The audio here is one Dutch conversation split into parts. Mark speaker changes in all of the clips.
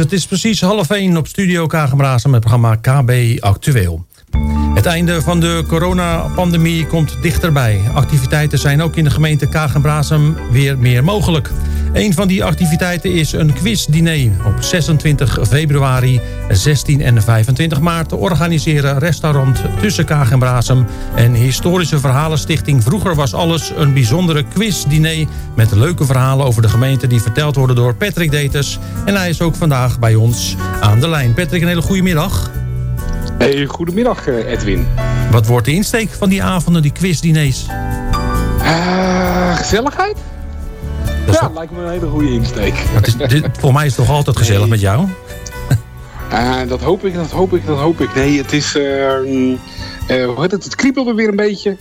Speaker 1: het is precies half 1 op Studio Kagenbrazen met het programma KB Actueel. Het einde van de coronapandemie komt dichterbij. Activiteiten zijn ook in de gemeente Kagenbrasem weer meer mogelijk. Een van die activiteiten is een quizdiner. Op 26 februari, 16 en 25 maart organiseren restaurant Tussen Kaag en Brasem... en historische verhalenstichting Vroeger Was Alles... een bijzondere quizdiner met leuke verhalen over de gemeente... die verteld worden door Patrick Deters. En hij is ook vandaag bij ons aan de lijn. Patrick, een hele goede middag.
Speaker 2: Hey, goedemiddag eh, Edwin.
Speaker 1: Wat wordt de insteek van die avonden, die quizdiners?
Speaker 2: Uh, gezelligheid? ja, lijkt me een hele goede insteek.
Speaker 1: Is, dit, voor mij is het toch altijd gezellig met jou?
Speaker 2: Uh, dat hoop ik, dat hoop ik, dat hoop ik. Nee, het is... Uh, hoe heet het? Het kriebelde weer een beetje.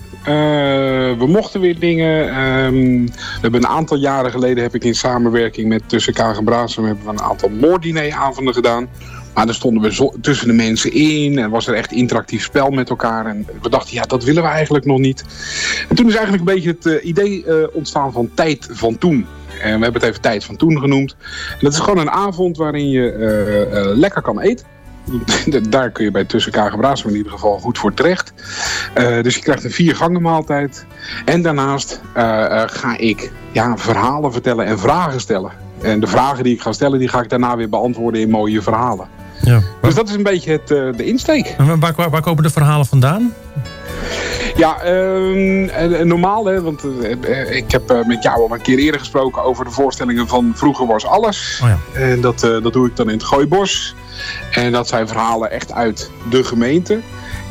Speaker 2: we mochten weer dingen. Um, we hebben een aantal jaren geleden heb ik in samenwerking met Tussen Kaag en Braansum... hebben we een aantal moorddineravonden gedaan. Maar daar stonden we tussen de mensen in en was er echt interactief spel met elkaar. En we dachten, ja, dat willen we eigenlijk nog niet. En toen is eigenlijk een beetje het uh, idee uh, ontstaan van tijd van toen. En we hebben het even tijd van toen genoemd. En dat is gewoon een avond waarin je uh, lekker kan eten. Daar kun je bij Tussen Kagen in ieder geval goed voor terecht. dus je krijgt een vier gangen maaltijd. En daarnaast ga ik ja, verhalen vertellen en vragen stellen. En de vragen die ik ga stellen, die ga ik daarna weer beantwoorden in mooie verhalen. Ja, Dus dat is een beetje het, uh, de insteek.
Speaker 1: En waar, waar, waar, komen de verhalen vandaan?
Speaker 2: Ja, uh, normaal, hè, want ik heb met jou al een keer eerder gesproken over de voorstellingen van Vroeger was alles. Oh ja. En dat, dat doe ik dan in het Gooibos. En dat zijn verhalen echt uit de gemeente.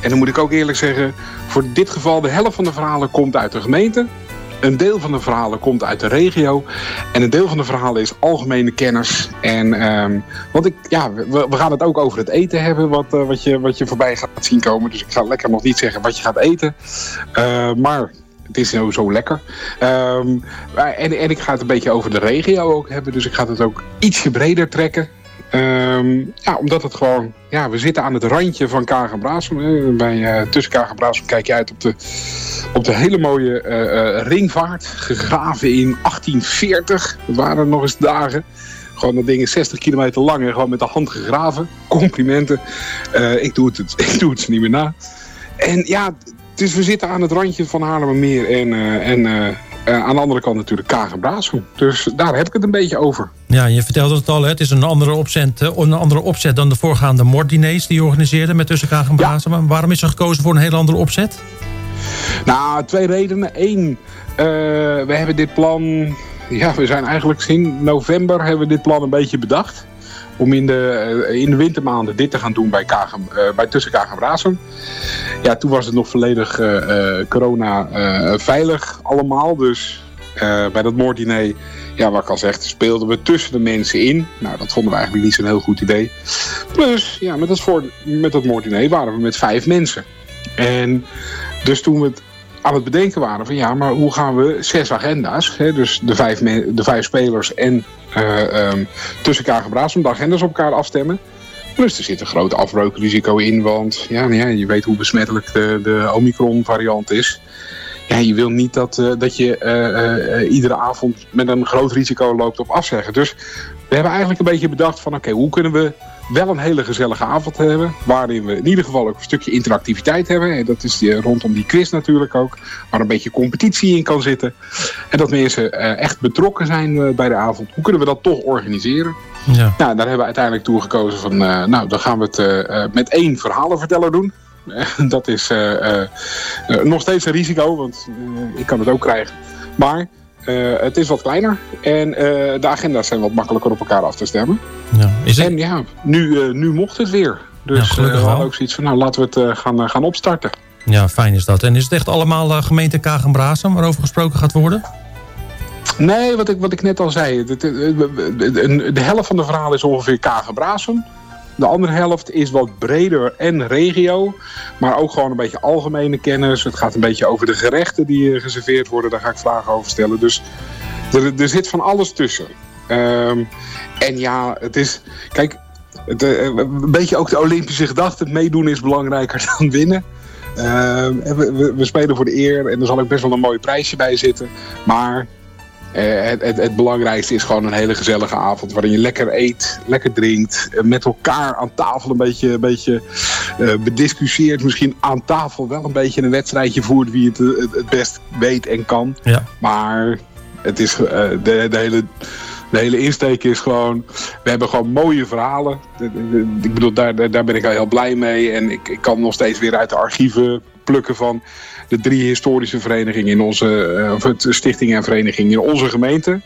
Speaker 2: En dan moet ik ook eerlijk zeggen, voor dit geval de helft van de verhalen komt uit de gemeente. Een deel van de verhalen komt uit de regio. En een deel van de verhalen is algemene kennis. En, um, want ik, ja, we, we, gaan het ook over het eten hebben, wat, uh, wat, je, wat je voorbij gaat zien komen. Dus ik ga lekker nog niet zeggen wat je gaat eten. Uh, maar het is zo, zo lekker. Um, en, en ik ga het een beetje over de regio ook hebben. Dus ik ga het ook ietsje breder trekken. Um, ja, omdat het gewoon... Ja, we zitten aan het randje van Kagenbraasum. Bij, uh, tussen Kagenbraasum kijk je uit op de, op de hele mooie uh, ringvaart. Gegraven in 1840. Dat waren nog eens dagen. Gewoon dat ding is 60 kilometer lang en gewoon met de hand gegraven. Complimenten. ik, doe het, ik doe het niet meer na. En ja, dus we zitten aan het randje van Haarlemmermeer en, en uh, aan de andere kant natuurlijk Kagen Dus daar heb ik het een beetje over.
Speaker 1: Ja, je vertelde het al, hè? het is een andere, opzet, uh, een andere opzet dan de voorgaande moorddiners die je organiseerde met tussen Kagen Ja. Waarom is er gekozen voor een heel andere opzet?
Speaker 2: Nou, twee redenen. Eén, uh, we hebben dit plan... Ja, we zijn eigenlijk in november hebben we dit plan een beetje bedacht om in de, in de wintermaanden dit te gaan doen bij, Kagem, uh, bij Tussen Kagen Ja, toen was het nog volledig uh, corona veilig allemaal. Dus bij dat moorddiner, ja, wat ik al zeg, speelden we tussen de mensen in. Nou, dat vonden we eigenlijk niet zo'n heel goed idee. Plus, ja, met dat, voor, met moorddiner waren we met vijf mensen. En dus toen we aan het bedenken waren van ja, maar hoe gaan we zes agenda's, hè, dus de vijf, de vijf spelers en um, tussen elkaar om de agendas op elkaar afstemmen. Plus er zit een groot afbreukrisico in, want ja, ja, je weet hoe besmettelijk de, de Omicron variant is. Ja, je wil niet dat, uh, dat je uh, iedere avond met een groot risico loopt op afzeggen. Dus we hebben eigenlijk een beetje bedacht van oké, hoe kunnen we wel een hele gezellige avond hebben. Waarin we in ieder geval ook een stukje interactiviteit hebben. En dat is die, rondom die quiz natuurlijk ook. Waar een beetje competitie in kan zitten. En dat mensen uh, echt betrokken zijn uh, bij de avond. Hoe kunnen we dat toch organiseren? Ja. Nou, daar hebben we uiteindelijk toe gekozen van... Uh, nou, dan gaan we het met één verhalenverteller doen. dat is nog steeds een risico, want ik kan het ook krijgen. Maar uh, het is wat kleiner en uh, de agenda's zijn wat makkelijker op elkaar af te stemmen. Ja, is het... En ja, nu, uh, nu mocht het weer. Dus ja, we hadden ook zoiets van, nou laten we het gaan, gaan opstarten.
Speaker 1: Ja, fijn is dat. En is het echt allemaal gemeente Kagenbrazen waarover gesproken gaat worden?
Speaker 2: Nee, wat ik, wat ik net al zei. De, de, de, de helft van de verhalen is ongeveer Kagenbrazen. De andere helft is wat breder en regio. Maar ook gewoon een beetje algemene kennis. Het gaat een beetje over de gerechten die geserveerd worden. Daar ga ik vragen over stellen. Dus er, er zit van alles tussen. Um, en ja, het is... Kijk, het, uh, een beetje ook de Olympische gedachte. Het meedoen is belangrijker dan winnen. We, we, we, spelen voor de eer en er zal ook best wel een mooi prijsje bij zitten. Maar het, het, het, belangrijkste is gewoon een hele gezellige avond waarin je lekker eet, lekker drinkt, met elkaar aan tafel een beetje, een beetje bediscussieert. Misschien aan tafel wel een beetje een wedstrijdje voert wie het het, best weet en kan.
Speaker 1: Ja.
Speaker 2: Maar het is de, de hele de hele insteek is gewoon, we hebben gewoon mooie verhalen. Ik bedoel, daar, daar ben ik al heel blij mee. En ik, ik kan nog steeds weer uit de archieven plukken van de drie historische verenigingen in onze, eh, of het stichting en vereniging in onze gemeente.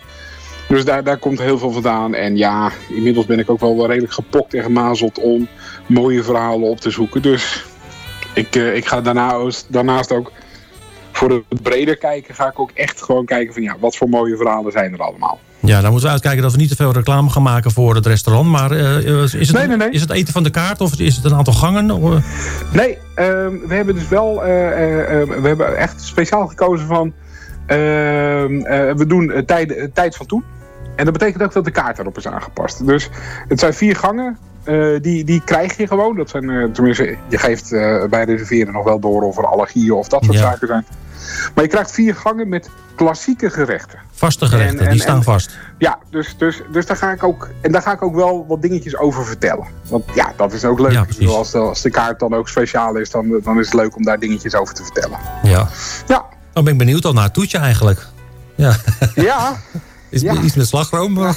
Speaker 2: Dus daar, daar komt heel veel vandaan. En ja, inmiddels ben ik ook wel redelijk gepokt en gemazeld om mooie verhalen op te zoeken. Dus ik, eh, ik ga daarnaast, daarnaast ook voor het breder kijken, ga ik ook echt gewoon kijken van ja, wat voor mooie verhalen zijn er allemaal.
Speaker 1: Ja, dan moeten we uitkijken dat we niet te veel reclame gaan maken voor het restaurant. Maar uh, is, het, nee, nee, nee. is het eten van de kaart of is het een aantal gangen?
Speaker 2: Nee, uh, we hebben dus wel, uh, we hebben echt speciaal gekozen van, ehm, we doen tijd, tijd van toen. En dat betekent ook dat de kaart erop is aangepast. Dus het zijn vier gangen. die, die krijg je gewoon. Dat zijn, tenminste, je geeft bij reserveren nog wel door of er allergieën of dat soort zaken zijn. Maar je krijgt vier gangen met klassieke gerechten.
Speaker 1: Vaste gerechten, die staan vast.
Speaker 2: Ja, dus, dus, dus daar, ga ik ook, en daar ga ik ook wel wat dingetjes over vertellen. Want ja, dat is ook leuk. Ja, als, de, als de kaart dan ook speciaal is, dan, dan is het leuk om daar dingetjes over te vertellen.
Speaker 1: Ja.
Speaker 2: ja.
Speaker 1: Dan ben ik benieuwd al naar het toetje eigenlijk. Ja.
Speaker 2: Ja.
Speaker 1: Is ja. iets met slagroom? Ja.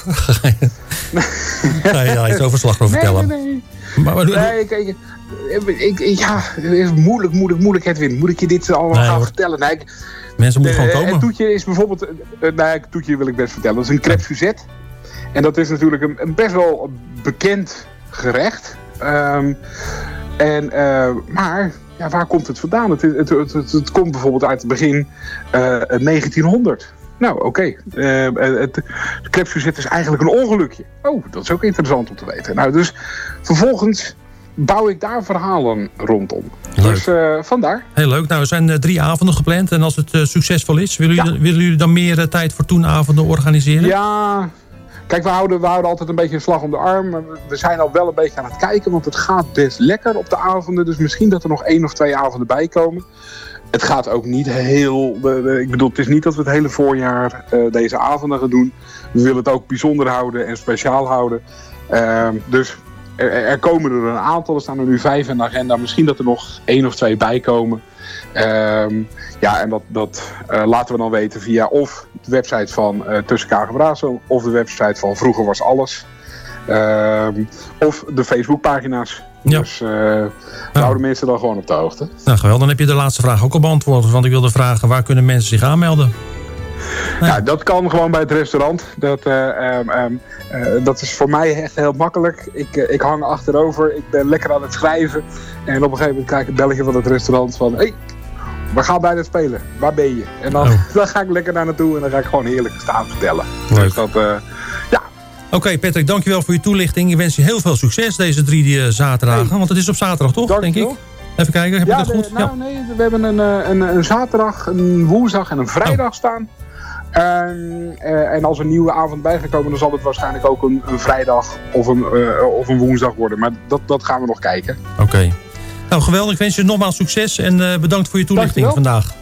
Speaker 1: nee, ja, iets over slagroom vertellen.
Speaker 2: Nee, nee. Maar, maar, nee, kijk, ik, ik, ja, moeilijk, moeilijk, moeilijk, Edwin. Moet ik je dit allemaal gaan vertellen? Ik,
Speaker 1: Mensen moeten gewoon komen.
Speaker 2: Het toetje is bijvoorbeeld... Nou, het toetje wil ik best vertellen. Dat is een crêpe Suzette. En dat is natuurlijk een, een best wel bekend gerecht. Um, en, uh, maar ja, waar komt het vandaan? Het, het, het, het, komt bijvoorbeeld uit het begin uh, 1900. Nou, oké. Okay. Uh, het, de crêpe is eigenlijk een ongelukje. Oh, dat is ook interessant om te weten. Nou, dus vervolgens bouw ik daar verhalen rondom. Leuk. Dus uh, vandaar.
Speaker 1: Heel leuk. Nou, er zijn uh, drie avonden gepland. En als het uh, succesvol is, willen, jullie, willen jullie dan meer tijd voor toenavonden organiseren?
Speaker 2: Ja, kijk, we houden, we houden altijd een beetje een slag om de arm. We zijn al wel een beetje aan het kijken, want het gaat best lekker op de avonden. Dus misschien dat er nog één of twee avonden bij komen. Het gaat ook niet heel... ik bedoel, het is niet dat we het hele voorjaar deze avonden gaan doen. We willen het ook bijzonder houden en speciaal houden. Ehm, dus er, er, komen er een aantal, er staan er nu vijf in de agenda. Misschien dat er nog één of twee bij komen. Ehm, ja, en dat, dat uh, laten we dan weten via of de website van uh, Tussen Kagen of de website van Vroeger Was Alles. Ehm, of de Facebookpagina's. Ja. Dus uh, houden mensen dan gewoon op de hoogte.
Speaker 1: Nou, geweldig. Dan heb je de laatste vraag ook al beantwoord. Want ik wilde vragen, waar kunnen mensen zich aanmelden?
Speaker 2: Ja, dat kan gewoon bij het restaurant. Dat, uh, um, uh, dat is voor mij echt heel makkelijk. Ik, uh, ik hang achterover, ik ben lekker aan het schrijven. En op een gegeven moment krijg ik belletje van het restaurant van... Hey, we gaan bijna spelen. Waar ben je? En dan, oh. dan ga ik lekker naar naartoe en dan ga ik gewoon heerlijk staan vertellen.
Speaker 1: Leuk. Dus dat, ja. Oké, okay, Patrick, dankjewel voor je toelichting. Ik wens je heel veel succes deze drie zaterdagen. Hey. Want het is op zaterdag toch, denk ik? Even kijken, heb
Speaker 2: ja,
Speaker 1: ik dat goed?
Speaker 2: Nou, ja. nee, we hebben een, een, een, zaterdag, een woensdag en een vrijdag oh. staan. En, uh, en als er een nieuwe avond bijgekomen, dan zal het waarschijnlijk ook een, een vrijdag of een, uh, of een woensdag worden. Maar dat, dat gaan we nog kijken.
Speaker 1: Oké. Okay. Nou, geweldig. Ik wens je nogmaals succes en uh, bedankt voor je toelichting vandaag.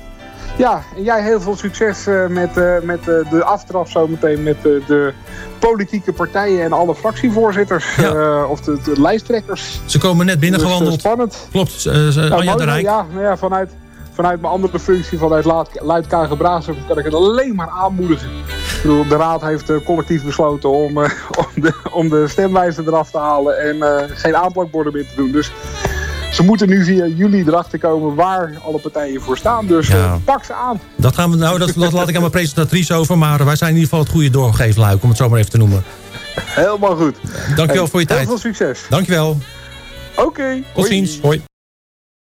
Speaker 2: Ja, en jij heel veel succes met, met de aftrap zometeen met de politieke partijen en alle fractievoorzitters ja. of de, de, lijsttrekkers.
Speaker 1: Ze komen net binnengewandeld.
Speaker 2: Dus, spannend.
Speaker 1: Klopt. Nou,
Speaker 2: Anja de Rijk. Ja, nou ja, vanuit vanuit mijn andere functie, vanuit Luid Kagenbrazen, kan ik het alleen maar aanmoedigen. Ik bedoel, de raad heeft uh, collectief besloten om, uh, om, de, om de stemwijzer eraf te halen en uh, geen aanplakborden meer te doen. Dus ze moeten nu via jullie erachter komen waar alle partijen voor staan. Dus ja. pak ze aan.
Speaker 1: Dat, gaan we, nou, dat, dat laat ik aan mijn presentatrice over. Maar wij zijn in ieder geval het goede doorgeefluik, om het zo maar even te noemen.
Speaker 2: Helemaal goed.
Speaker 1: Dankjewel hey, voor je tijd.
Speaker 2: Heel veel succes.
Speaker 1: Dankjewel.
Speaker 2: Oké. Okay,
Speaker 1: Tot ziens. Hoi.